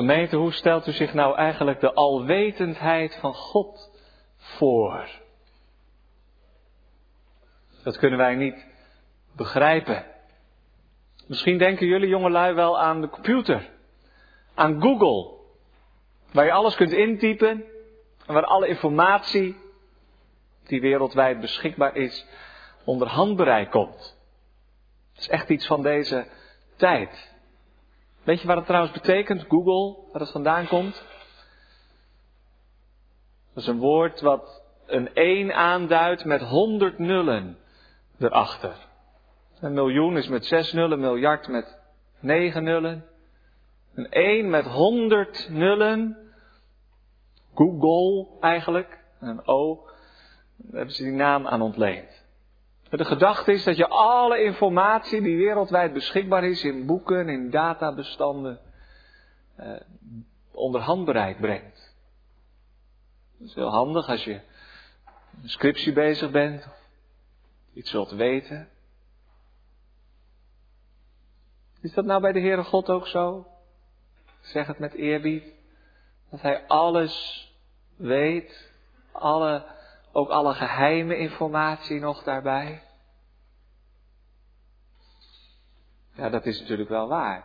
Gemeente, hoe stelt u zich nou eigenlijk de alwetendheid van God voor? Dat kunnen wij niet begrijpen. Misschien denken jullie jongelui wel aan de computer, aan Google, waar je alles kunt intypen en waar alle informatie die wereldwijd beschikbaar is onder handbereik komt. Het is echt iets van deze tijd. Weet je wat het trouwens betekent, Google, waar het vandaan komt? Dat is een woord wat een 1 aanduidt met 100 nullen erachter. Een miljoen is met 6 nullen, een miljard met 9 nullen. Een 1 met 100 nullen. Google eigenlijk. een O. Daar hebben ze die naam aan ontleend. De gedachte is dat je alle informatie die wereldwijd beschikbaar is in boeken, in databestanden, eh, onder handbereik brengt. Dat is heel handig als je een scriptie bezig bent, iets wilt weten. Is dat nou bij de Heere God ook zo? zeg het met eerbied. Dat Hij alles weet, alle ook alle geheime informatie nog daarbij? Ja, dat is natuurlijk wel waar.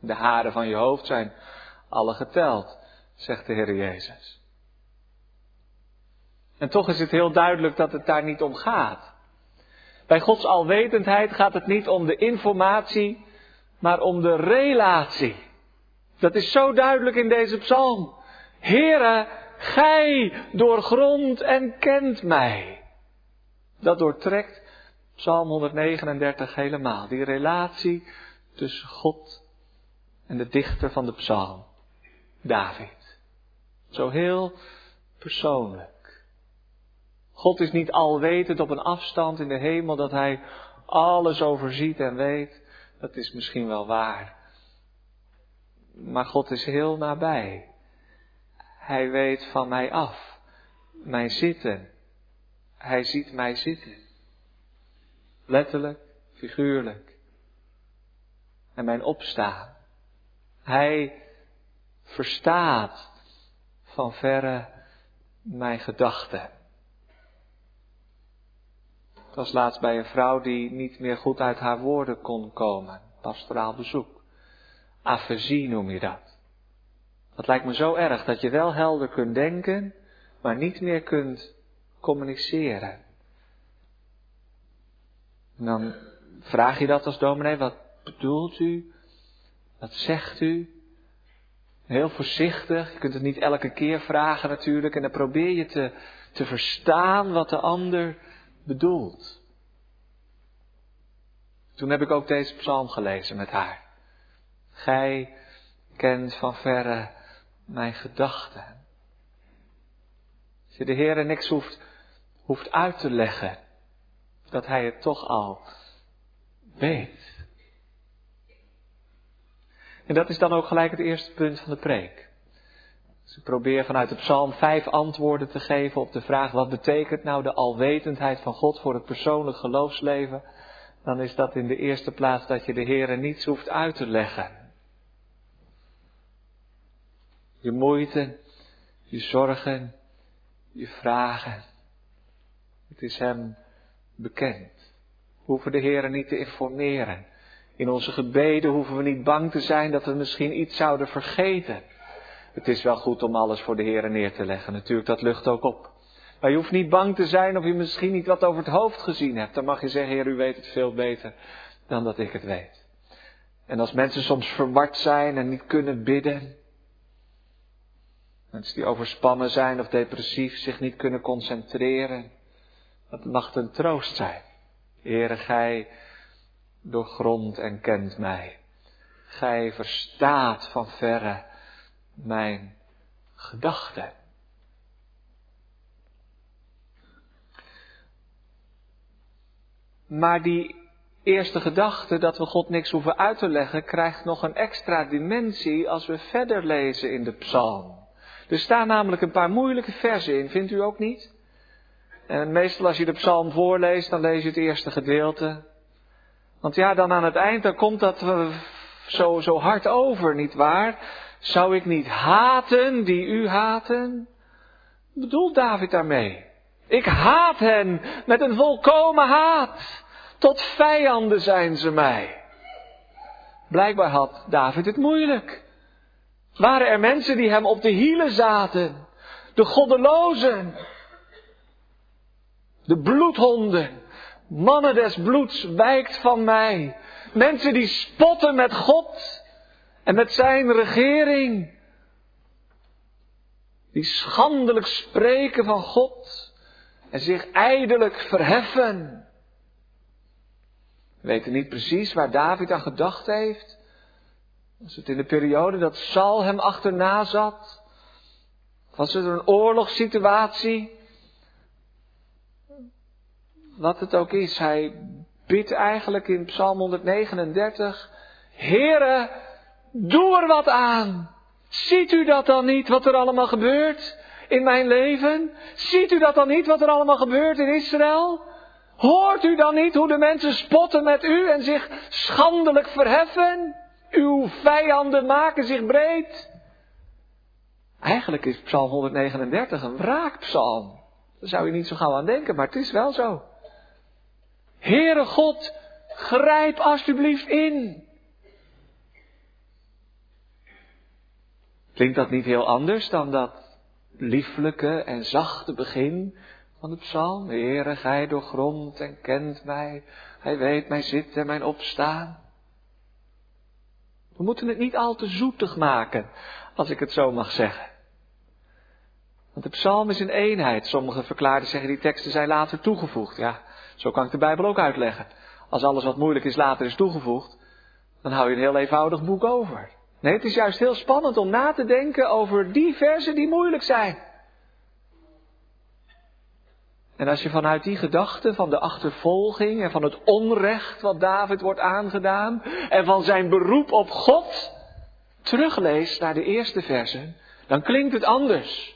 De haren van je hoofd zijn alle geteld, zegt de Heer Jezus. En toch is het heel duidelijk dat het daar niet om gaat. Bij Gods alwetendheid gaat het niet om de informatie, maar om de relatie. Dat is zo duidelijk in deze psalm. Heere, Gij doorgrond en kent mij. Dat doortrekt Psalm 139 helemaal. Die relatie tussen God en de dichter van de psalm, David. Zo heel persoonlijk. God is niet alwetend op een afstand in de hemel dat Hij alles overziet en weet. Dat is misschien wel waar. Maar God is heel nabij. Hij weet van mij af. Mijn zitten. Hij ziet mij zitten. Letterlijk, figuurlijk. En mijn opstaan. Hij verstaat van verre mijn gedachten. Ik was laatst bij een vrouw die niet meer goed uit haar woorden kon komen. Pastoraal bezoek. Afezie noem je dat. Dat lijkt me zo erg dat je wel helder kunt denken, maar niet meer kunt communiceren. En dan vraag je dat als dominee, wat bedoelt u? Wat zegt u? Heel voorzichtig, je kunt het niet elke keer vragen natuurlijk, en dan probeer je te, te verstaan wat de ander bedoelt. Toen heb ik ook deze psalm gelezen met haar. Gij kent van verre mijn gedachten. Als je de Heer niks hoeft, hoeft uit te leggen, dat Hij het toch al weet. En dat is dan ook gelijk het eerste punt van de preek. Dus ik probeer vanuit de psalm vijf antwoorden te geven op de vraag wat betekent nou de alwetendheid van God voor het persoonlijk geloofsleven. Dan is dat in de eerste plaats dat je de Heer niets hoeft uit te leggen je moeite, je zorgen, je vragen. Het is Hem bekend. We hoeven de Heer niet te informeren. In onze gebeden hoeven we niet bang te zijn dat we misschien iets zouden vergeten. Het is wel goed om alles voor de Heer neer te leggen. Natuurlijk, dat lucht ook op. Maar je hoeft niet bang te zijn of je misschien niet wat over het hoofd gezien hebt. Dan mag je zeggen, Heer, u weet het veel beter dan dat ik het weet. En als mensen soms verward zijn en niet kunnen bidden, Mensen die overspannen zijn of depressief, zich niet kunnen concentreren. Dat mag een troost zijn. Heere, gij doorgrond en kent mij. Gij verstaat van verre mijn gedachten. Maar die eerste gedachte dat we God niks hoeven uit te leggen, krijgt nog een extra dimensie als we verder lezen in de psalm. Er staan namelijk een paar moeilijke versen in, vindt u ook niet? En meestal als je de psalm voorleest, dan lees je het eerste gedeelte. Want ja, dan aan het eind, dan komt dat zo, zo hard over, niet waar? Zou ik niet haten die u haten? Bedoelt David daarmee? Ik haat hen met een volkomen haat. Tot vijanden zijn ze mij. Blijkbaar had David het moeilijk. Waren er mensen die hem op de hielen zaten? De goddelozen. De bloedhonden. Mannen des bloeds wijkt van mij. Mensen die spotten met God en met zijn regering. Die schandelijk spreken van God en zich ijdelijk verheffen. We weten niet precies waar David aan gedacht heeft. Was het in de periode dat Saul hem achterna zat? Was het een oorlogssituatie? Wat het ook is, hij bidt eigenlijk in Psalm 139, Heere, doe er wat aan. Ziet u dat dan niet, wat er allemaal gebeurt in mijn leven? Ziet u dat dan niet, wat er allemaal gebeurt in Israël? Hoort u dan niet hoe de mensen spotten met u en zich schandelijk verheffen? Uw vijanden maken zich breed. Eigenlijk is Psalm 139 een wraakpsalm. Daar zou je niet zo gauw aan denken, maar het is wel zo. Heere God, grijp alsjeblieft in. Klinkt dat niet heel anders dan dat lieflijke en zachte begin van de psalm? Heere, gij doorgrondt en kent mij. Hij weet mijn zitten en mijn opstaan. We moeten het niet al te zoetig maken, als ik het zo mag zeggen. Want de psalm is een eenheid. Sommige verklaarders zeggen die teksten zijn later toegevoegd. Ja, zo kan ik de Bijbel ook uitleggen. Als alles wat moeilijk is later is toegevoegd, dan hou je een heel eenvoudig boek over. Nee, het is juist heel spannend om na te denken over die versen die moeilijk zijn. En als je vanuit die gedachte van de achtervolging en van het onrecht wat David wordt aangedaan en van zijn beroep op God terugleest naar de eerste versen, dan klinkt het anders.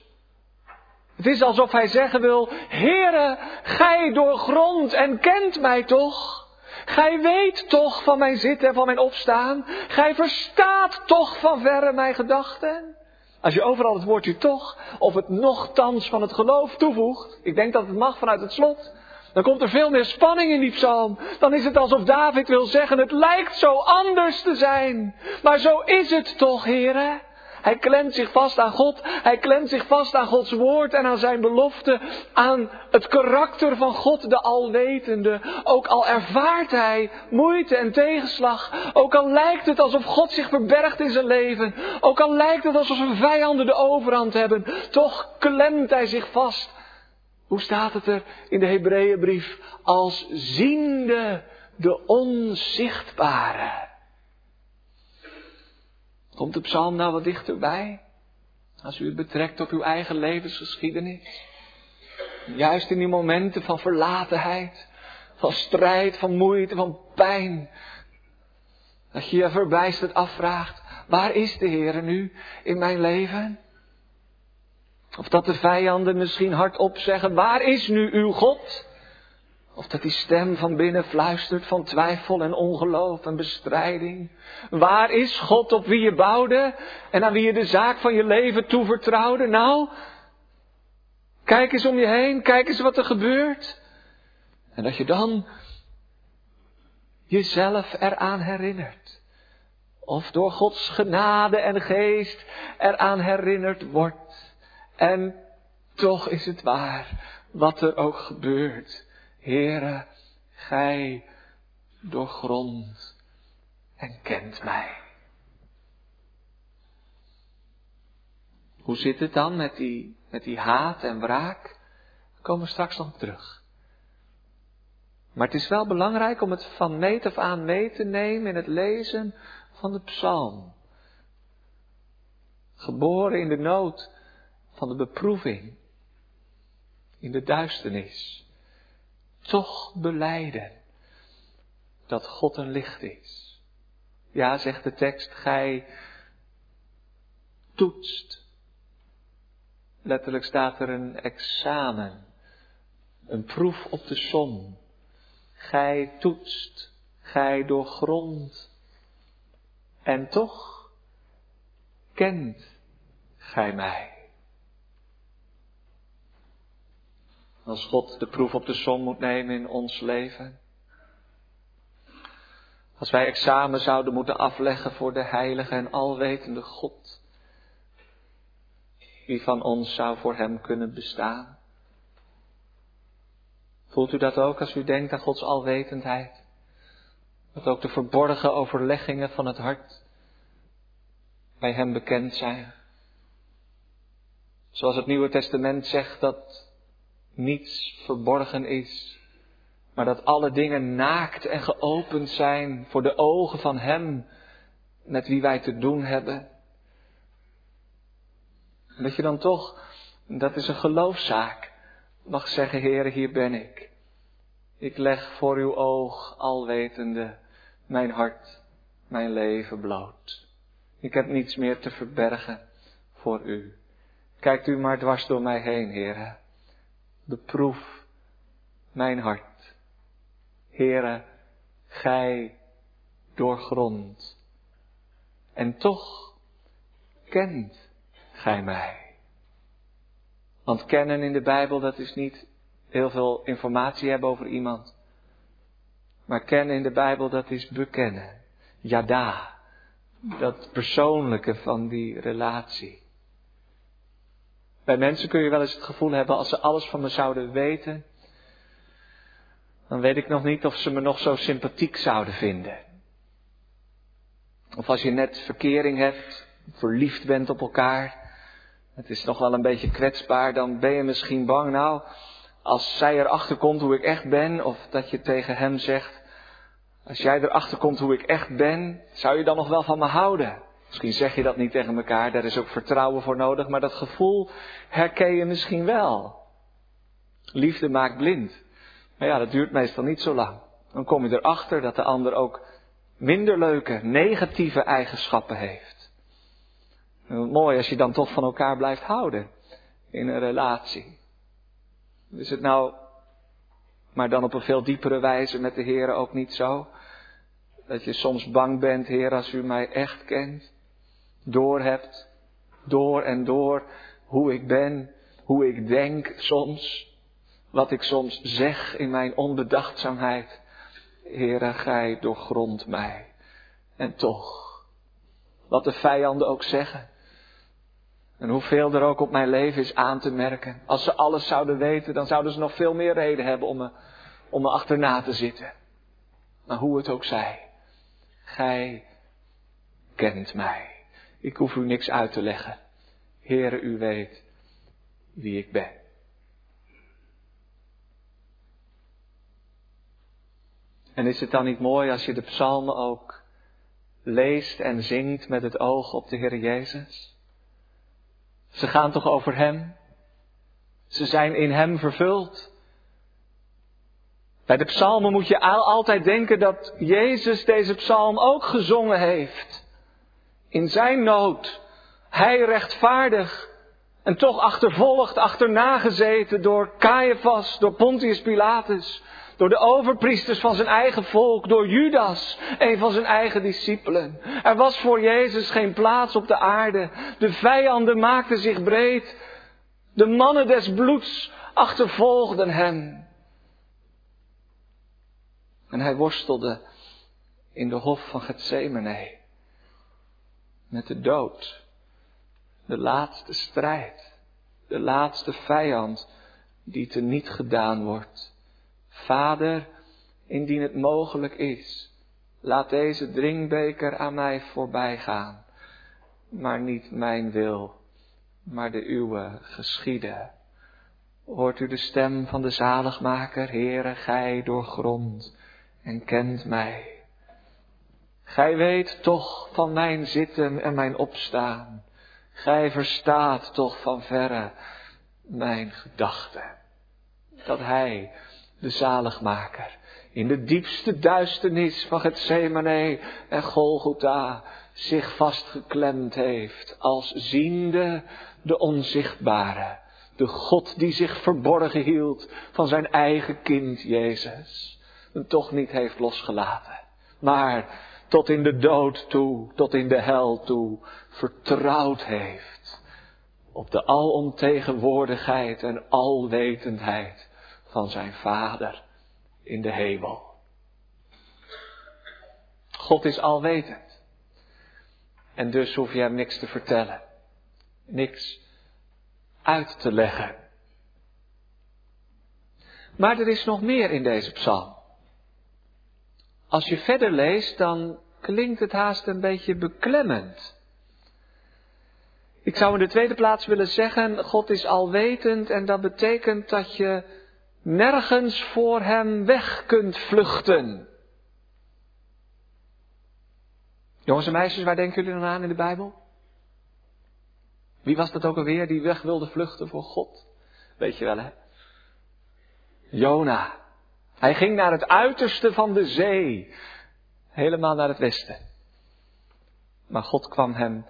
Het is alsof hij zeggen wil, Heere, gij doorgrond en kent mij toch? Gij weet toch van mijn zitten en van mijn opstaan? Gij verstaat toch van verre mijn gedachten? Als je overal het woordje toch of het nochtans van het geloof toevoegt, ik denk dat het mag vanuit het slot, dan komt er veel meer spanning in die psalm. Dan is het alsof David wil zeggen, het lijkt zo anders te zijn. Maar zo is het toch, heren. Hij klemt zich vast aan God. Hij klemt zich vast aan Gods woord en aan zijn belofte. Aan het karakter van God, de Alwetende. Ook al ervaart hij moeite en tegenslag. Ook al lijkt het alsof God zich verbergt in zijn leven. Ook al lijkt het alsof zijn vijanden de overhand hebben. Toch klemt hij zich vast. Hoe staat het er in de Hebreeënbrief? Als ziende de onzichtbare. Komt de psalm nou wat dichterbij? Als u het betrekt op uw eigen levensgeschiedenis. Juist in die momenten van verlatenheid, van strijd, van moeite, van pijn. Dat je je verbijsterd afvraagt, waar is de Heer nu in mijn leven? Of dat de vijanden misschien hardop zeggen, waar is nu uw God? Of dat die stem van binnen fluistert van twijfel en ongeloof en bestrijding. Waar is God op wie je bouwde en aan wie je de zaak van je leven toevertrouwde? Nou, kijk eens om je heen, kijk eens wat er gebeurt. En dat je dan jezelf eraan herinnert. Of door Gods genade en geest eraan herinnerd wordt. En toch is het waar, wat er ook gebeurt. Heere, gij doorgrond en kent mij. Hoe zit het dan met die, met die haat en wraak? Daar komen we straks nog terug. Maar het is wel belangrijk om het van meet af aan mee te nemen in het lezen van de psalm. Geboren in de nood van de beproeving, in de duisternis toch beleiden dat God een licht is. Ja, zegt de tekst, gij toetst. Letterlijk staat er een examen, een proef op de som. Gij toetst, gij doorgrond En toch kent gij mij. Als God de proef op de som moet nemen in ons leven. Als wij examen zouden moeten afleggen voor de heilige en alwetende God. Wie van ons zou voor hem kunnen bestaan? Voelt u dat ook als u denkt aan Gods alwetendheid? Dat ook de verborgen overleggingen van het hart bij Hem bekend zijn. Zoals het Nieuwe Testament zegt dat niets verborgen is, maar dat alle dingen naakt en geopend zijn voor de ogen van Hem met wie wij te doen hebben. En dat je dan toch, dat is een geloofszaak, mag zeggen, Heer, hier ben ik. Ik leg voor uw oog, alwetende, mijn hart, mijn leven bloot. Ik heb niets meer te verbergen voor u. Kijkt u maar dwars door mij heen, Heere. Beproef mijn hart. Heere, gij doorgrond. En toch kent gij mij. Want kennen in de Bijbel, dat is niet heel veel informatie hebben over iemand. Maar kennen in de Bijbel, dat is bekennen. Yada. Dat persoonlijke van die relatie. Bij mensen kun je wel eens het gevoel hebben, als ze alles van me zouden weten, dan weet ik nog niet of ze me nog zo sympathiek zouden vinden. Of als je net verkering hebt, verliefd bent op elkaar, het is nog wel een beetje kwetsbaar, dan ben je misschien bang, nou, als zij erachter komt hoe ik echt ben, of dat je tegen hem zegt, als jij erachter komt hoe ik echt ben, zou je dan nog wel van me houden? Misschien zeg je dat niet tegen elkaar, daar is ook vertrouwen voor nodig, maar dat gevoel herken je misschien wel. Liefde maakt blind. Maar ja, dat duurt meestal niet zo lang. Dan kom je erachter dat de ander ook minder leuke, negatieve eigenschappen heeft. Mooi als je dan toch van elkaar blijft houden in een relatie. Is het nou, maar dan op een veel diepere wijze met de Heer ook niet zo? Dat je soms bang bent, Heer, als u mij echt kent, doorhebt, door en door, hoe ik ben, hoe ik denk soms, wat ik soms zeg in mijn onbedachtzaamheid. Heere, gij doorgrond mij. En toch, wat de vijanden ook zeggen, en hoeveel er ook op mijn leven is aan te merken. Als ze alles zouden weten, dan zouden ze nog veel meer reden hebben om me, om me achterna te zitten. Maar hoe het ook zij, gij kent mij. Ik hoef u niks uit te leggen. Heere, u weet wie ik ben. En is het dan niet mooi als je de psalmen ook leest en zingt met het oog op de Heer Jezus? Ze gaan toch over Hem? Ze zijn in Hem vervuld. Bij de psalmen moet je altijd denken dat Jezus deze psalm ook gezongen heeft. In zijn nood. Hij rechtvaardig. En toch achtervolgd, achterna gezeten door Caiaphas, door Pontius Pilatus. Door de overpriesters van zijn eigen volk, door Judas, een van zijn eigen discipelen. Er was voor Jezus geen plaats op de aarde. De vijanden maakten zich breed. De mannen des bloeds achtervolgden hem. En hij worstelde in de hof van Gethsemane met de dood. De laatste strijd. De laatste vijand die te niet gedaan wordt. Vader, indien het mogelijk is, laat deze drinkbeker aan mij voorbij gaan. Maar niet mijn wil, maar de uwe geschieden. Hoort u de stem van de zaligmaker, Heere, gij doorgrond en kent mij. Gij weet toch van mijn zitten en mijn opstaan. Gij verstaat toch van verre mijn gedachten. Dat Hij de zaligmaker, in de diepste duisternis van het Gethsemane en Golgotha zich vastgeklemd heeft als ziende de onzichtbare, de God die zich verborgen hield van zijn eigen kind Jezus, en toch niet heeft losgelaten, maar tot in de dood toe, tot in de hel toe, vertrouwd heeft op de alomtegenwoordigheid en alwetendheid van zijn Vader in de hemel. God is alwetend. En dus hoef je hem niks te vertellen. Niks uit te leggen. Maar er is nog meer in deze psalm. Als je verder leest, dan klinkt het haast een beetje beklemmend. Ik zou in de tweede plaats willen zeggen, God is alwetend en dat betekent dat je nergens voor Hem weg kunt vluchten. Jongens en meisjes, waar denken jullie dan aan in de Bijbel? Wie was dat ook alweer die weg wilde vluchten voor God? Weet je wel, hè? Jona. Hij ging naar het uiterste van de zee, helemaal naar het westen. Maar God kwam hem,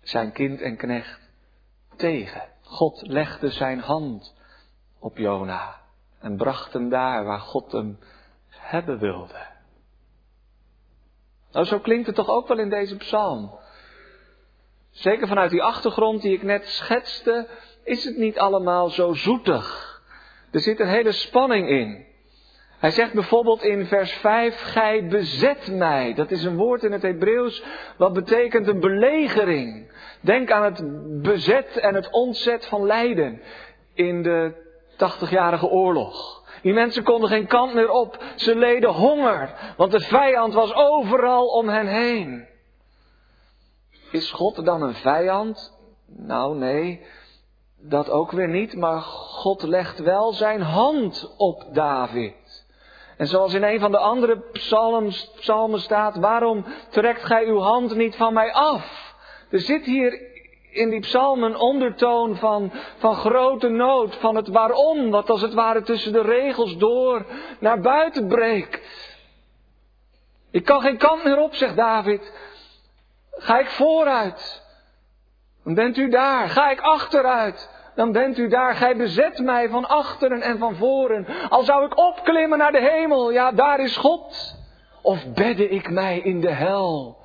zijn kind en knecht, tegen. God legde zijn hand op Jona en bracht hem daar waar God hem hebben wilde. Nou, zo klinkt het toch ook wel in deze psalm. Zeker vanuit die achtergrond die ik net schetste, is het niet allemaal zo zoetig. Er zit een hele spanning in. Hij zegt bijvoorbeeld in vers 5, gij bezet mij. Dat is een woord in het Hebreeuws wat betekent een belegering. Denk aan het bezet en het ontzet van lijden in de 80-jarige oorlog. Die mensen konden geen kant meer op. Ze leden honger, want de vijand was overal om hen heen. Is God dan een vijand? Nou nee, dat ook weer niet, maar God legt wel zijn hand op David. En zoals in een van de andere psalms, psalmen staat, waarom trekt gij uw hand niet van mij af? Er zit hier in die psalm een ondertoon van, van grote nood, van het waarom, wat als het ware tussen de regels door naar buiten breekt. Ik kan geen kant meer op, zegt David. Ga ik vooruit, dan bent u daar. Ga ik achteruit, dan bent u daar. Gij bezet mij van achteren en van voren. Al zou ik opklimmen naar de hemel, ja, daar is God. Of bedde ik mij in de hel.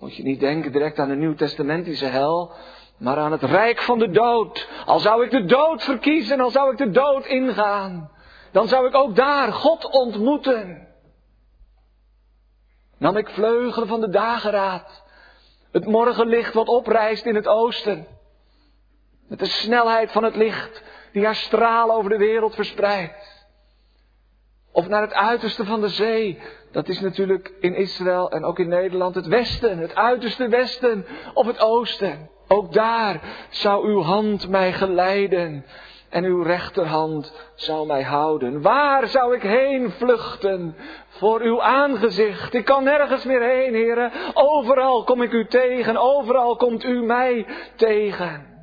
Moet je niet denken direct aan de Nieuw-testamentische hel, maar aan het rijk van de dood. Al zou ik de dood verkiezen, al zou ik de dood ingaan, dan zou ik ook daar God ontmoeten. Nam ik vleugelen van de dageraad, het morgenlicht wat oprijst in het oosten, met de snelheid van het licht die haar stralen over de wereld verspreidt. Of naar het uiterste van de zee. Dat is natuurlijk in Israël en ook in Nederland het westen, het uiterste westen of het oosten. Ook daar zou uw hand mij geleiden en uw rechterhand zou mij houden. Waar zou ik heen vluchten voor uw aangezicht? Ik kan nergens meer heen, heren. Overal kom ik u tegen, overal komt u mij tegen.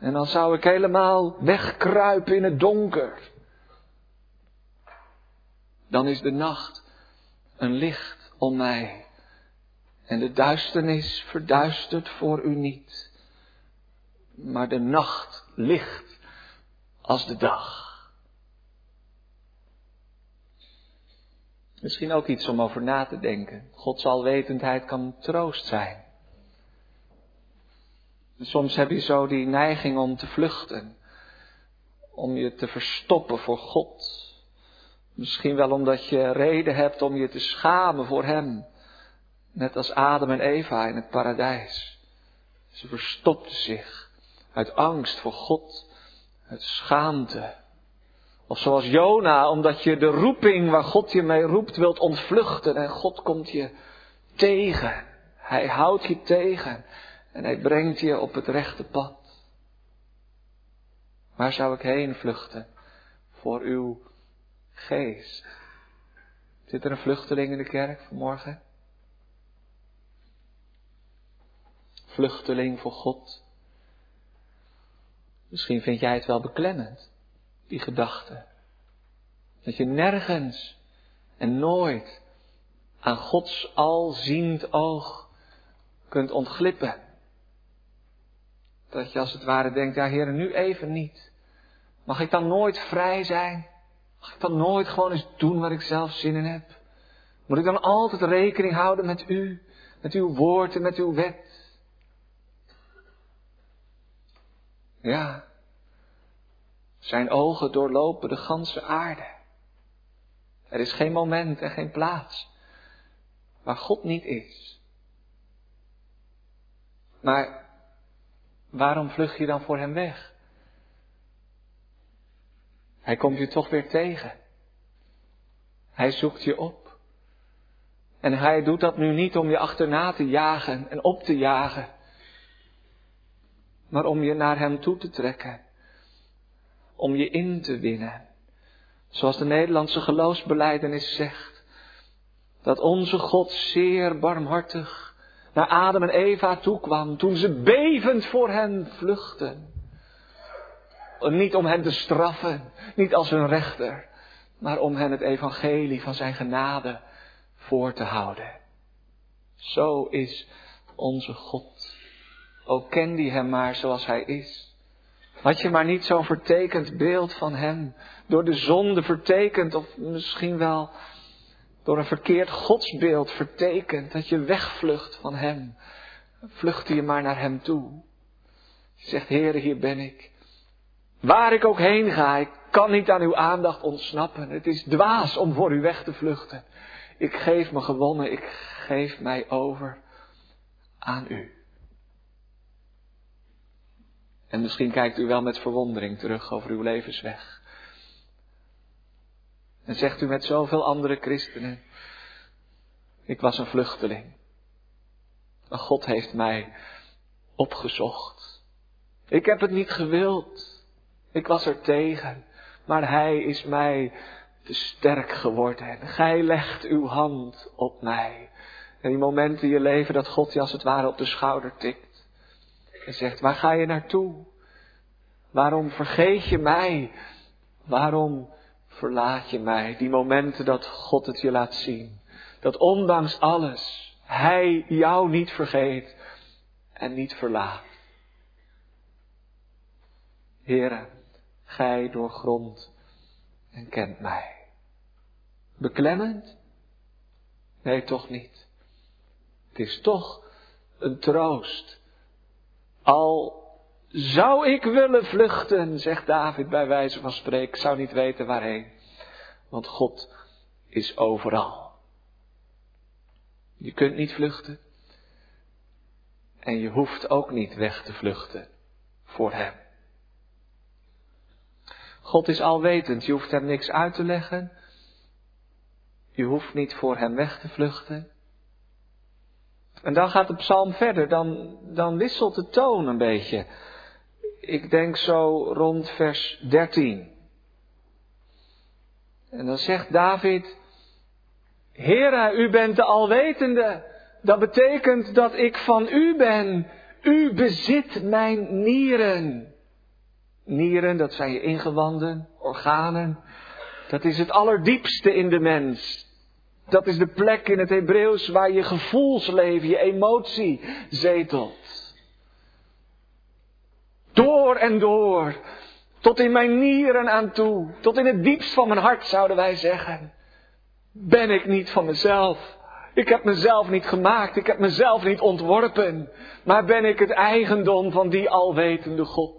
En dan zou ik helemaal wegkruipen in het donker dan is de nacht een licht om mij. En de duisternis verduistert voor u niet. Maar de nacht licht als de dag. Misschien ook iets om over na te denken. Gods alwetendheid kan troost zijn. Soms heb je zo die neiging om te vluchten. Om je te verstoppen voor God. Misschien wel omdat je reden hebt om je te schamen voor Hem. Net als Adam en Eva in het paradijs. Ze verstopten zich uit angst voor God, uit schaamte. Of zoals Jona, omdat je de roeping waar God je mee roept wilt ontvluchten en God komt je tegen. Hij houdt je tegen en hij brengt je op het rechte pad. Waar zou ik heen vluchten voor uw geest. Zit er een vluchteling in de kerk vanmorgen? Vluchteling voor God. Misschien vind jij het wel beklemmend, die gedachte. Dat je nergens en nooit aan Gods alziend oog kunt ontglippen. Dat je als het ware denkt, ja heren, nu even niet. Mag ik dan nooit vrij zijn? Mag ik dan nooit gewoon eens doen waar ik zelf zin in heb? Moet ik dan altijd rekening houden met u, met uw woord en met uw wet? Ja, zijn ogen doorlopen de ganse aarde. Er is geen moment en geen plaats waar God niet is. Maar waarom vlug je dan voor hem weg? Hij komt je toch weer tegen. Hij zoekt je op. En hij doet dat nu niet om je achterna te jagen en op te jagen, maar om je naar hem toe te trekken, om je in te winnen. Zoals de Nederlandse geloofsbeleidenis zegt, dat onze God zeer barmhartig naar Adam en Eva toekwam toen ze bevend voor hen vluchten. Niet om hen te straffen, niet als hun rechter, maar om hen het evangelie van zijn genade voor te houden. Zo is onze God. O ken die hem maar zoals hij is. Had je maar niet zo'n vertekend beeld van hem, door de zonde vertekend, of misschien wel door een verkeerd godsbeeld vertekend, dat je wegvlucht van hem. Vlucht je maar naar hem toe. Zegt, Heere, hier ben ik. Waar ik ook heen ga, ik kan niet aan uw aandacht ontsnappen. Het is dwaas om voor u weg te vluchten. Ik geef me gewonnen, ik geef mij over aan u. En misschien kijkt u wel met verwondering terug over uw levensweg. En zegt u met zoveel andere christenen, ik was een vluchteling. Maar God heeft mij opgezocht. Ik heb het niet gewild. Ik was er tegen. Maar Hij is mij te sterk geworden. Gij legt uw hand op mij. En die momenten in je leven dat God je als het ware op de schouder tikt. En zegt, waar ga je naartoe? Waarom vergeet je mij? Waarom verlaat je mij? Die momenten dat God het je laat zien. Dat ondanks alles Hij jou niet vergeet en niet verlaat. Heren, Gij doorgrond en kent mij. Beklemmend? Nee, toch niet. Het is toch een troost. Al zou ik willen vluchten, zegt David bij wijze van spreken, ik zou niet weten waarheen. Want God is overal. Je kunt niet vluchten. En je hoeft ook niet weg te vluchten voor Hem. God is alwetend, je hoeft Hem niks uit te leggen. Je hoeft niet voor Hem weg te vluchten. En dan gaat de psalm verder, dan, dan wisselt de toon een beetje. Ik denk zo rond vers 13. En dan zegt David, Heere, u bent de alwetende. Dat betekent dat ik van u ben. U bezit mijn nieren. Nieren, dat zijn je ingewanden, organen. Dat is het allerdiepste in de mens. Dat is de plek in het Hebreeuws waar je gevoelsleven, je emotie zetelt. Door en door. Tot in mijn nieren aan toe. Tot in het diepst van mijn hart zouden wij zeggen. Ben ik niet van mezelf. Ik heb mezelf niet gemaakt. Ik heb mezelf niet ontworpen. Maar ben ik het eigendom van die alwetende God.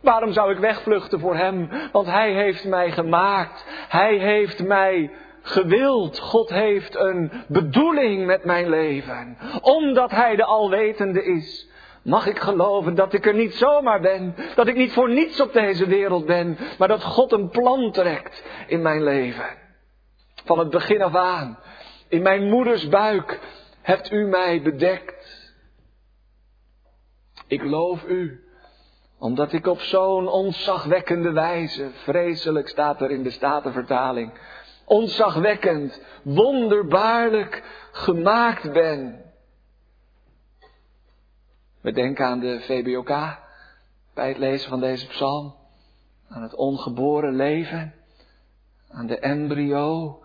Waarom zou ik wegvluchten voor Hem? Want Hij heeft mij gemaakt. Hij heeft mij gewild. God heeft een bedoeling met mijn leven. Omdat Hij de Alwetende is. Mag ik geloven dat ik er niet zomaar ben, dat ik niet voor niets op deze wereld ben, maar dat God een plan trekt in mijn leven. Van het begin af aan, in mijn moeders buik, hebt u mij bedekt. Ik loof u, omdat ik op zo'n ontzagwekkende wijze, vreselijk staat er in de Statenvertaling, ontzagwekkend, wonderbaarlijk gemaakt ben. We denken aan de VBOK bij het lezen van deze psalm, aan het ongeboren leven, aan de embryo,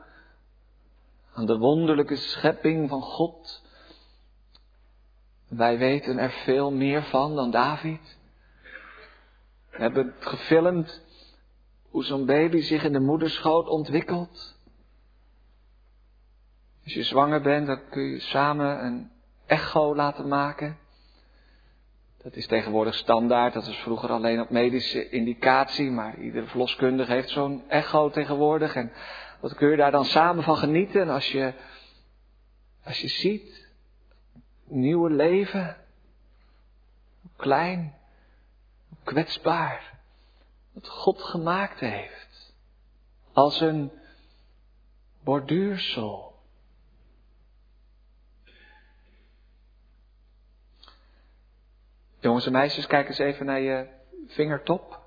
aan de wonderlijke schepping van God. Wij weten er veel meer van dan David. We hebben gefilmd hoe zo'n baby zich in de moederschoot ontwikkelt. Als je zwanger bent, dan kun je samen een echo laten maken. Dat is tegenwoordig standaard, dat is vroeger alleen op medische indicatie, maar iedere verloskundige heeft zo'n echo tegenwoordig. En wat kun je daar dan samen van genieten? En als je, als je ziet, nieuwe leven, klein, kwetsbaar, wat God gemaakt heeft, als een borduursel. Jongens en meisjes, kijk eens even naar je vingertop.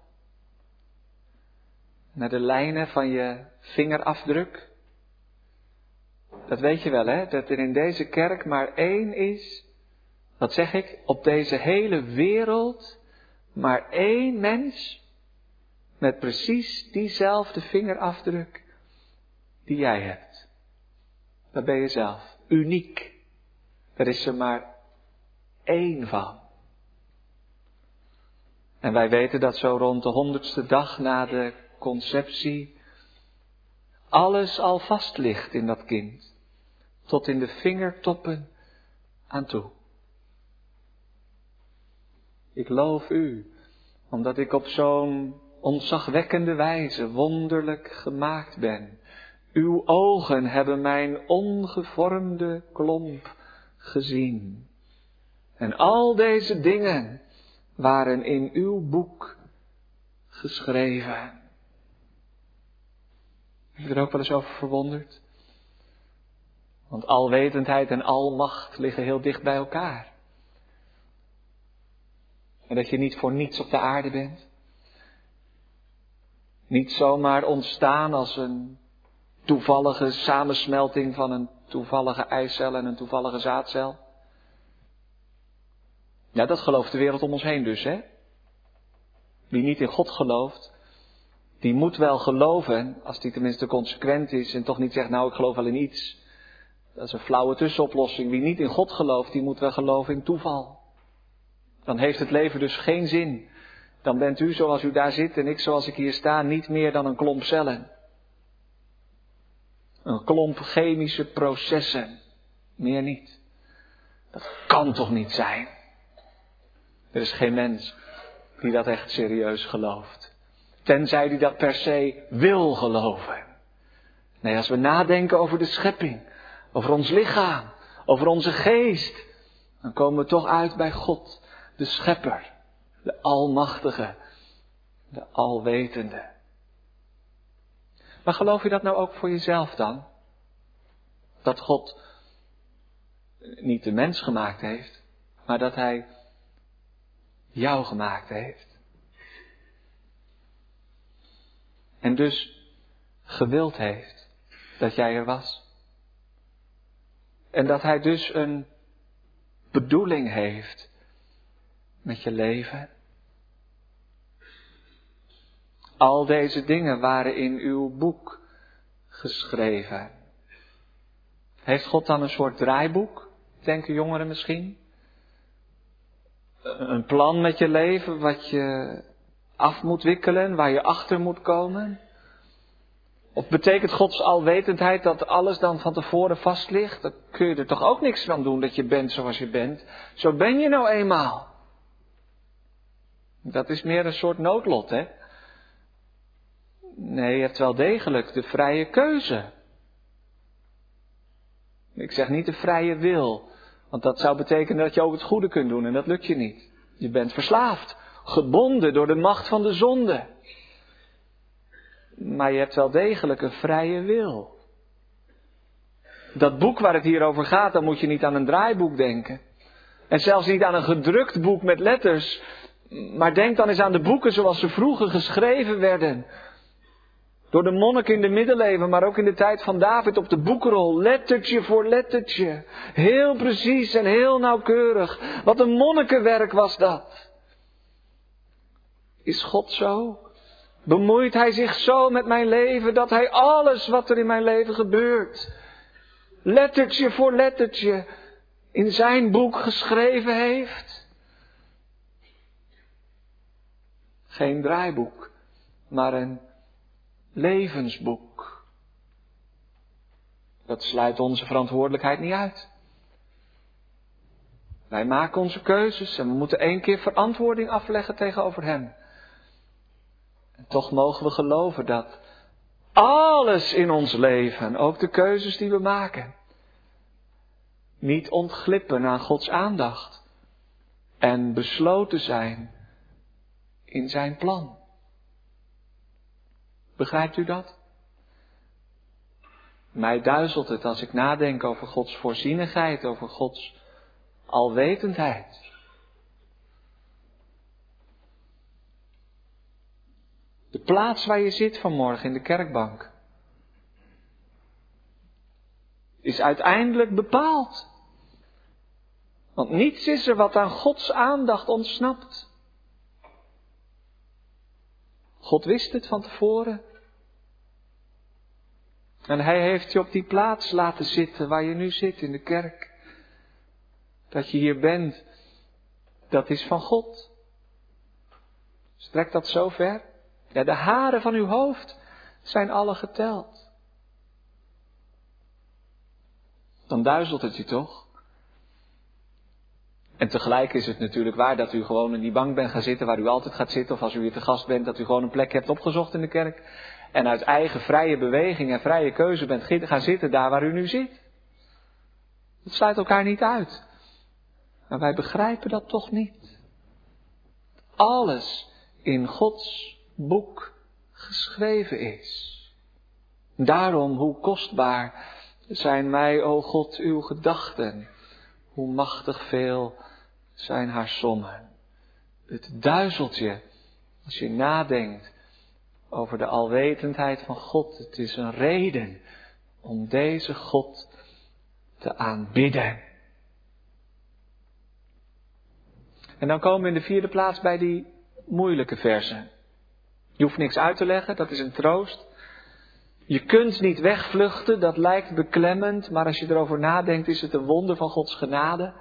Naar de lijnen van je vingerafdruk. Dat weet je wel, hè? Dat er in deze kerk maar één is. Wat zeg ik? Op deze hele wereld maar één mens met precies diezelfde vingerafdruk die jij hebt. Dat ben je zelf. Uniek. Er is er maar één van. En wij weten dat zo rond de honderdste dag na de conceptie alles al vast ligt in dat kind. Tot in de vingertoppen aan toe. Ik loof u, omdat ik op zo'n ontzagwekkende wijze wonderlijk gemaakt ben. Uw ogen hebben mijn ongevormde klomp gezien. En al deze dingen waren in uw boek geschreven. Heb je er ook wel eens over verwonderd? Want alwetendheid en almacht liggen heel dicht bij elkaar. En dat je niet voor niets op de aarde bent. Niet zomaar ontstaan als een toevallige samensmelting van een toevallige eicel en een toevallige zaadcel. Ja, dat gelooft de wereld om ons heen dus, hè? Wie niet in God gelooft, die moet wel geloven, als die tenminste consequent is en toch niet zegt, nou ik geloof wel in iets. Dat is een flauwe tussenoplossing. Wie niet in God gelooft, die moet wel geloven in toeval. Dan heeft het leven dus geen zin. Dan bent u zoals u daar zit en ik zoals ik hier sta niet meer dan een klomp cellen. Een klomp chemische processen. Meer niet. Dat kan toch niet zijn? Er is geen mens die dat echt serieus gelooft. Tenzij die dat per se wil geloven. Nee, als we nadenken over de schepping, over ons lichaam, over onze geest, dan komen we toch uit bij God de schepper, de almachtige, de alwetende. Maar geloof je dat nou ook voor jezelf dan? Dat God niet de mens gemaakt heeft, maar dat Hij jou gemaakt heeft. En dus gewild heeft dat jij er was. En dat Hij dus een bedoeling heeft met je leven? Al deze dingen waren in uw boek geschreven. Heeft God dan een soort draaiboek, denken jongeren misschien? Een plan met je leven wat je af moet wikkelen, waar je achter moet komen? Of betekent Gods alwetendheid dat alles dan van tevoren vast ligt? Dan kun je er toch ook niks van doen dat je bent zoals je bent. Zo ben je nou eenmaal. Dat is meer een soort noodlot, hè? Nee, je hebt wel degelijk de vrije keuze. Ik zeg niet de vrije wil, want dat zou betekenen dat je ook het goede kunt doen en dat lukt je niet. Je bent verslaafd, gebonden door de macht van de zonde. Maar je hebt wel degelijk een vrije wil. Dat boek waar het hier over gaat, dan moet je niet aan een draaiboek denken. En zelfs niet aan een gedrukt boek met letters. Maar denk dan eens aan de boeken zoals ze vroeger geschreven werden. Door de monniken in de middeleeuwen, maar ook in de tijd van David op de boekrol, lettertje voor lettertje. Heel precies en heel nauwkeurig. Wat een monnikenwerk was dat. Is God zo? Bemoeit Hij zich zo met mijn leven dat Hij alles wat er in mijn leven gebeurt, lettertje voor lettertje, in Zijn boek geschreven heeft? Geen draaiboek, maar een levensboek. Dat sluit onze verantwoordelijkheid niet uit. Wij maken onze keuzes en we moeten één keer verantwoording afleggen tegenover Hem. En toch mogen we geloven dat alles in ons leven, ook de keuzes die we maken, niet ontglippen aan Gods aandacht en besloten zijn in Zijn plan. Begrijpt u dat? Mij duizelt het als ik nadenk over Gods voorzienigheid, over Gods alwetendheid. De plaats waar je zit vanmorgen in de kerkbank is uiteindelijk bepaald. Want niets is er wat aan Gods aandacht ontsnapt. God wist het van tevoren. En hij heeft je op die plaats laten zitten waar je nu zit in de kerk. Dat je hier bent, dat is van God. Strekt dat zo ver? Ja, de haren van uw hoofd zijn alle geteld. Dan duizelt het u toch? En tegelijk is het natuurlijk waar dat u gewoon in die bank bent gaan zitten waar u altijd gaat zitten. Of als u hier te gast bent, dat u gewoon een plek hebt opgezocht in de kerk. En uit eigen vrije beweging en vrije keuze bent gaan zitten daar waar u nu zit. Dat sluit elkaar niet uit. Maar wij begrijpen dat toch niet. Alles in Gods boek geschreven is. Daarom, hoe kostbaar zijn mij, o God, uw gedachten. Hoe machtig veel zijn haar sommen. Het duizelt je als je nadenkt over de alwetendheid van God. Het is een reden om deze God te aanbidden. En dan komen we in de vierde plaats bij die moeilijke versen. Je hoeft niks uit te leggen, dat is een troost. Je kunt niet wegvluchten, dat lijkt beklemmend, maar als je erover nadenkt is het een wonder van Gods genade.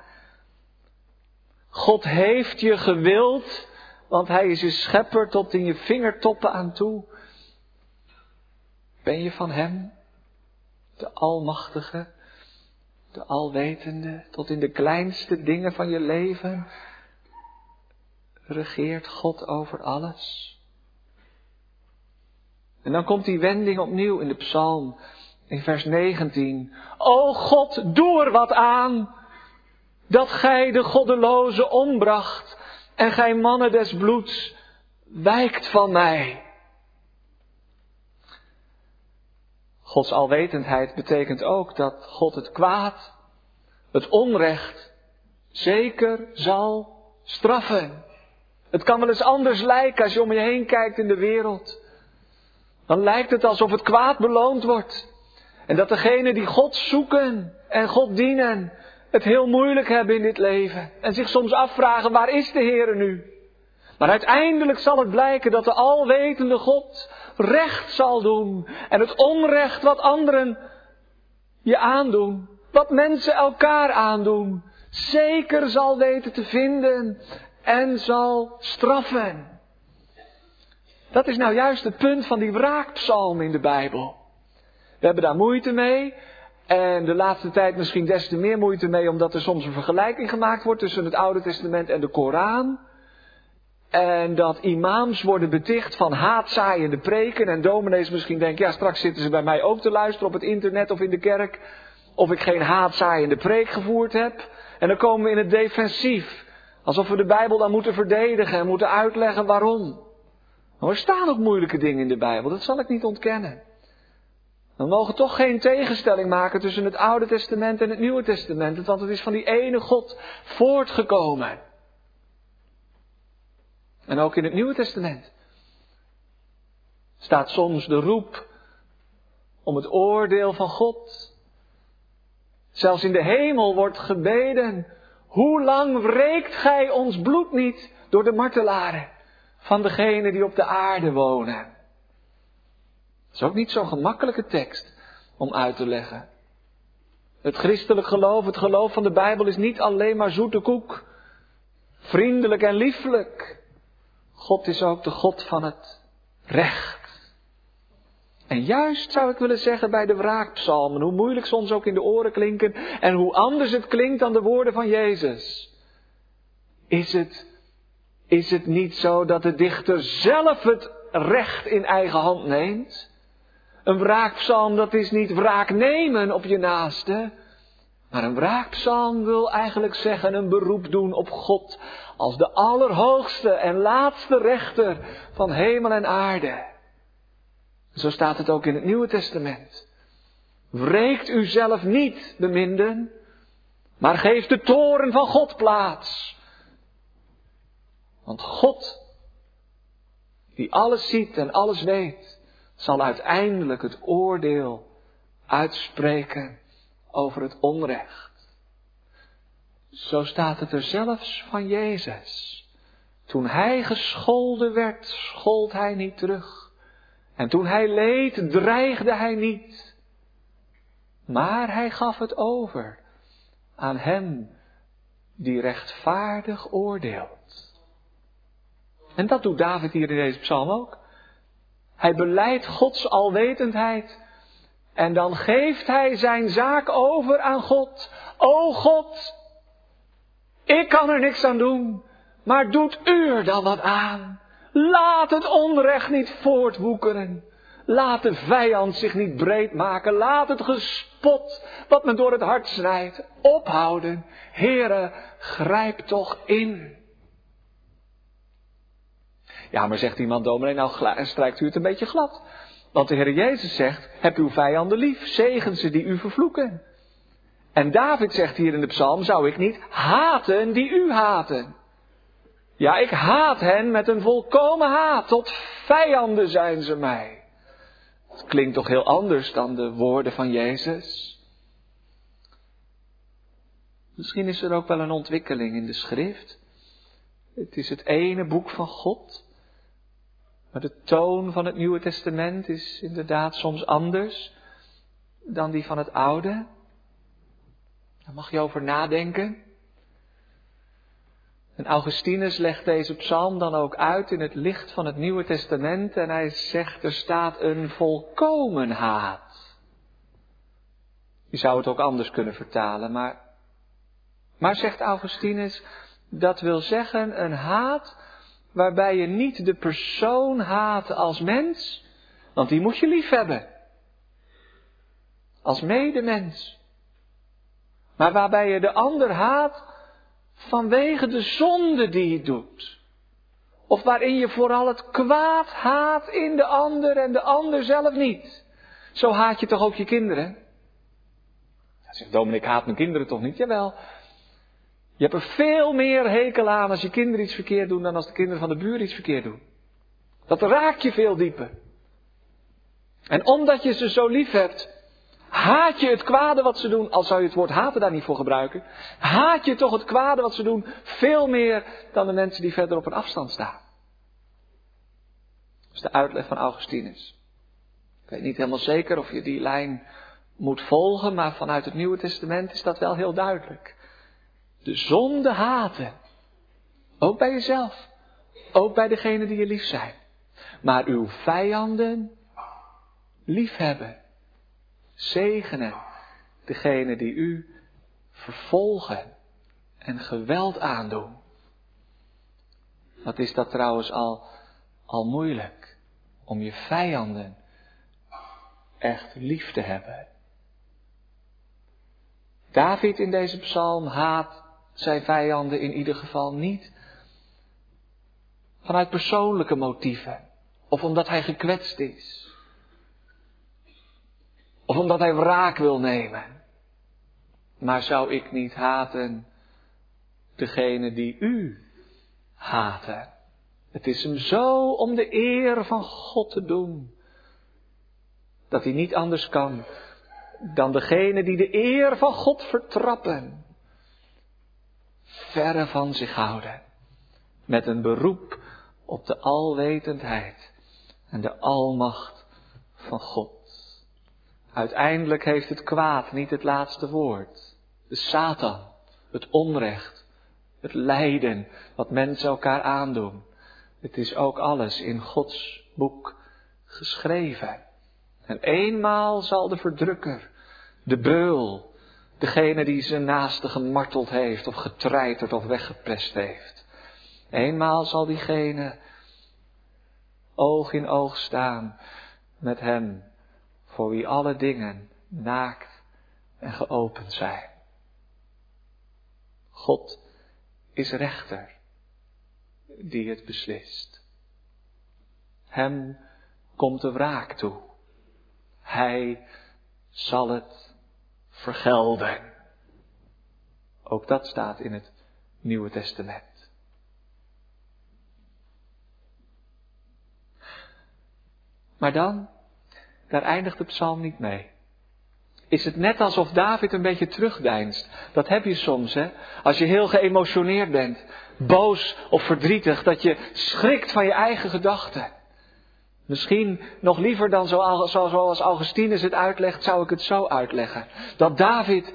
God heeft je gewild, want Hij is je schepper tot in je vingertoppen aan toe. Ben je van Hem, de Almachtige, de Alwetende, tot in de kleinste dingen van je leven? Regeert God over alles? En dan komt die wending opnieuw in de psalm, in vers 19. O God, doe er wat aan, dat gij de goddeloze ombracht en gij mannen des bloeds wijkt van mij. Gods alwetendheid betekent ook dat God het kwaad, het onrecht, zeker zal straffen. Het kan wel eens anders lijken als je om je heen kijkt in de wereld. Dan lijkt het alsof het kwaad beloond wordt. En dat degenen die God zoeken en God dienen, het heel moeilijk hebben in dit leven. En zich soms afvragen, waar is de Heer nu? Maar uiteindelijk zal het blijken dat de alwetende God recht zal doen. En het onrecht wat anderen je aandoen, wat mensen elkaar aandoen, zeker zal weten te vinden en zal straffen. Dat is nou juist het punt van die wraakpsalm in de Bijbel. We hebben daar moeite mee. En de laatste tijd misschien des te meer moeite mee, omdat er soms een vergelijking gemaakt wordt tussen het Oude Testament en de Koran. En dat imams worden beticht van haatzaaiende preken. En dominees misschien denken, ja straks zitten ze bij mij ook te luisteren op het internet of in de kerk. Of ik geen haatzaaiende preek gevoerd heb. En dan komen we in het defensief. Alsof we de Bijbel dan moeten verdedigen en moeten uitleggen waarom. Maar er staan ook moeilijke dingen in de Bijbel, dat zal ik niet ontkennen. We mogen toch geen tegenstelling maken tussen het Oude Testament en het Nieuwe Testament, want het is van die ene God voortgekomen. En ook in het Nieuwe Testament staat soms de roep om het oordeel van God. Zelfs in de hemel wordt gebeden, hoe lang wreekt gij ons bloed niet door de martelaren? van degenen die op de aarde wonen. Dat is ook niet zo'n gemakkelijke tekst om uit te leggen. Het christelijk geloof, het geloof van de Bijbel is niet alleen maar zoete koek, vriendelijk en lieflijk. God is ook de God van het recht. En juist zou ik willen zeggen bij de wraakpsalmen, hoe moeilijk ons ook in de oren klinken en hoe anders het klinkt dan de woorden van Jezus. Is het, is het niet zo dat de dichter zelf het recht in eigen hand neemt? Een wraakpsalm, dat is niet wraak nemen op je naaste. Maar een wraakpsalm wil eigenlijk zeggen een beroep doen op God als de allerhoogste en laatste rechter van hemel en aarde. Zo staat het ook in het Nieuwe Testament. Wreekt u zelf niet, beminden, maar geef de toren van God plaats. Want God, die alles ziet en alles weet, zal uiteindelijk het oordeel uitspreken over het onrecht. Zo staat het er zelfs van Jezus. Toen hij gescholden werd, schold hij niet terug. En toen hij leed, dreigde hij niet. Maar hij gaf het over aan hem die rechtvaardig oordeelt. En dat doet David hier in deze psalm ook. Hij beleidt Gods alwetendheid. En dan geeft hij zijn zaak over aan God. O God, ik kan er niks aan doen, maar doet u er dan wat aan? Laat het onrecht niet voortwoekeren. Laat de vijand zich niet breed maken. Laat het gespot wat me door het hart snijdt ophouden. Heere, grijp toch in. Ja, maar zegt iemand, dominee, nou strijkt u het een beetje glad. Want de Heer Jezus zegt, heb uw vijanden lief, zegen ze die u vervloeken. En David zegt hier in de psalm, zou ik niet haten die u haten. Ja, ik haat hen met een volkomen haat. Tot vijanden zijn ze mij. Het klinkt toch heel anders dan de woorden van Jezus. Misschien is er ook wel een ontwikkeling in de schrift. Het is het ene boek van God. Maar de toon van het Nieuwe Testament is inderdaad soms anders dan die van het Oude. Daar mag je over nadenken. En Augustinus legt deze psalm dan ook uit in het licht van het Nieuwe Testament en hij zegt er staat een volkomen haat. Je zou het ook anders kunnen vertalen, maar, maar zegt Augustinus, dat wil zeggen een haat waarbij je niet de persoon haat als mens, want die moet je lief hebben. Als medemens. Maar waarbij je de ander haat vanwege de zonde die hij doet. Of waarin je vooral het kwaad haat in de ander en de ander zelf niet. Zo haat je toch ook je kinderen? Hij zegt Dominic, ik haat mijn kinderen toch niet? Jawel. Je hebt er veel meer hekel aan als je kinderen iets verkeerd doen dan als de kinderen van de buur iets verkeerd doen. Dat raakt je veel dieper. En omdat je ze zo lief hebt, Haat je het kwade wat ze doen, al zou je het woord haten daar niet voor gebruiken. Haat je toch het kwade wat ze doen veel meer dan de mensen die verder op een afstand staan. Dat is de uitleg van Augustinus. Ik weet niet helemaal zeker of je die lijn moet volgen, maar vanuit het Nieuwe Testament is dat wel heel duidelijk. De zonde haten. Ook bij jezelf. Ook bij degenen die je lief zijn. Maar uw vijanden liefhebben zegenen degene die u vervolgen en geweld aandoen. Wat is dat trouwens al, al moeilijk om je vijanden echt lief te hebben. David in deze psalm haat zijn vijanden in ieder geval niet vanuit persoonlijke motieven of omdat hij gekwetst is. Of omdat hij wraak wil nemen. Maar zou ik niet haten degene die u haten? Het is hem zo om de eer van God te doen. Dat hij niet anders kan dan degene die de eer van God vertrappen. Verre van zich houden. Met een beroep op de alwetendheid en de almacht van God. Uiteindelijk heeft het kwaad niet het laatste woord. De Satan, het onrecht, het lijden wat mensen elkaar aandoen. Het is ook alles in Gods boek geschreven. En eenmaal zal de verdrukker, de beul, degene die zijn naaste gemarteld heeft of getreiterd of weggepest heeft. Eenmaal zal diegene oog in oog staan met hem voor wie alle dingen naakt en geopend zijn. God is rechter die het beslist. Hem komt de wraak toe. Hij zal het vergelden. Ook dat staat in het Nieuwe Testament. Maar dan, daar eindigt de psalm niet mee is het net alsof David een beetje terugdeinst. Dat heb je soms, hè. Als je heel geëmotioneerd bent, boos of verdrietig, dat je schrikt van je eigen gedachten. Misschien nog liever dan zoals Augustinus het uitlegt, zou ik het zo uitleggen. Dat David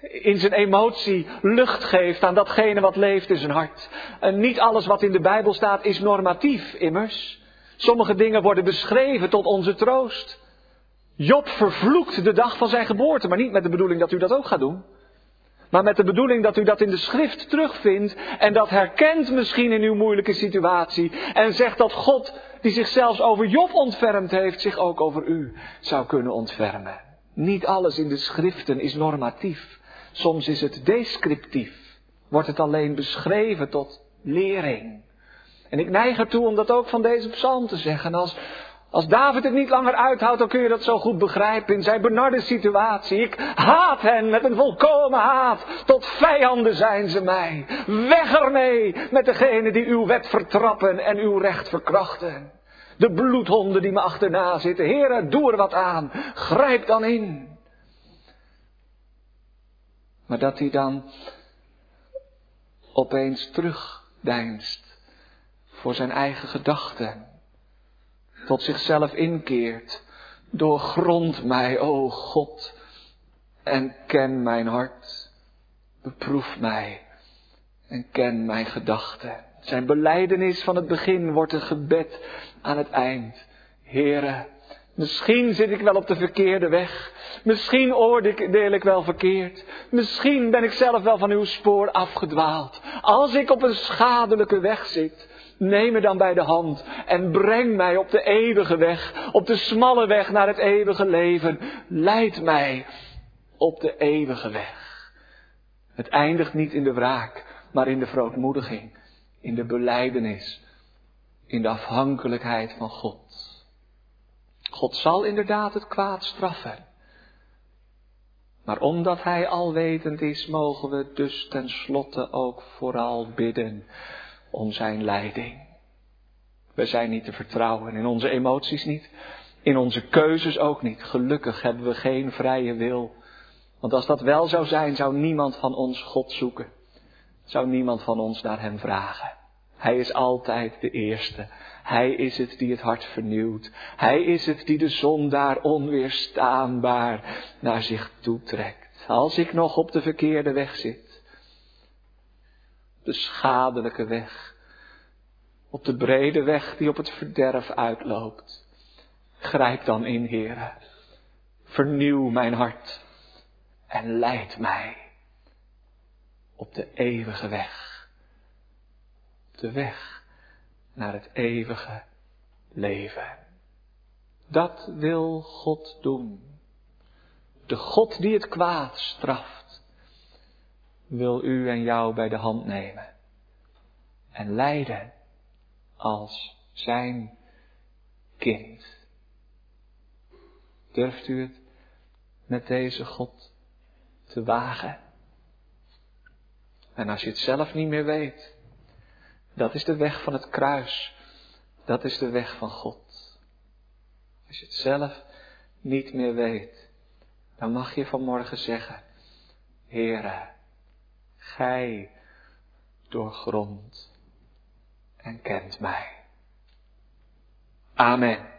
in zijn emotie lucht geeft aan datgene wat leeft in zijn hart. En niet alles wat in de Bijbel staat is normatief, immers. Sommige dingen worden beschreven tot onze troost. Job vervloekt de dag van zijn geboorte, maar niet met de bedoeling dat u dat ook gaat doen. Maar met de bedoeling dat u dat in de schrift terugvindt en dat herkent misschien in uw moeilijke situatie. En zegt dat God, die zichzelf over Job ontfermd heeft, zich ook over u zou kunnen ontfermen. Niet alles in de schriften is normatief. Soms is het descriptief. Wordt het alleen beschreven tot lering. En ik neig ertoe om dat ook van deze psalm te zeggen. Als, als David het niet langer uithoudt, dan kun je dat zo goed begrijpen in zijn benarde situatie. Ik haat hen met een volkomen haat. Tot vijanden zijn ze mij. Weg ermee met degene die uw wet vertrappen en uw recht verkrachten. De bloedhonden die me achterna zitten. Heren, doe er wat aan. Grijp dan in. Maar dat hij dan opeens terugdeinst voor zijn eigen gedachten tot zichzelf inkeert. Doorgrond mij, o God, en ken mijn hart. Beproef mij en ken mijn gedachten. Zijn beleidenis van het begin wordt een gebed aan het eind. Here, misschien zit ik wel op de verkeerde weg. Misschien oordeel ik wel verkeerd. Misschien ben ik zelf wel van uw spoor afgedwaald. Als ik op een schadelijke weg zit, Neem me dan bij de hand en breng mij op de eeuwige weg, op de smalle weg naar het eeuwige leven. Leid mij op de eeuwige weg. Het eindigt niet in de wraak, maar in de verootmoediging, in de beleidenis, in de afhankelijkheid van God. God zal inderdaad het kwaad straffen. Maar omdat Hij alwetend is, mogen we dus tenslotte ook vooral bidden om zijn leiding. We zijn niet te vertrouwen in onze emoties niet, in onze keuzes ook niet. Gelukkig hebben we geen vrije wil. Want als dat wel zou zijn, zou niemand van ons God zoeken. Zou niemand van ons naar Hem vragen. Hij is altijd de eerste. Hij is het die het hart vernieuwt. Hij is het die de zon daar onweerstaanbaar naar zich toetrekt. Als ik nog op de verkeerde weg zit, de schadelijke weg. Op de brede weg die op het verderf uitloopt. Grijp dan in, Heere. Vernieuw mijn hart en leid mij op de eeuwige weg. De weg naar het eeuwige leven. Dat wil God doen. De God die het kwaad straft wil u en jou bij de hand nemen en leiden als zijn kind. Durft u het met deze God te wagen? En als je het zelf niet meer weet, dat is de weg van het kruis. Dat is de weg van God. Als je het zelf niet meer weet, dan mag je vanmorgen zeggen, Heere, Gij doorgrond en kent mij. Amen.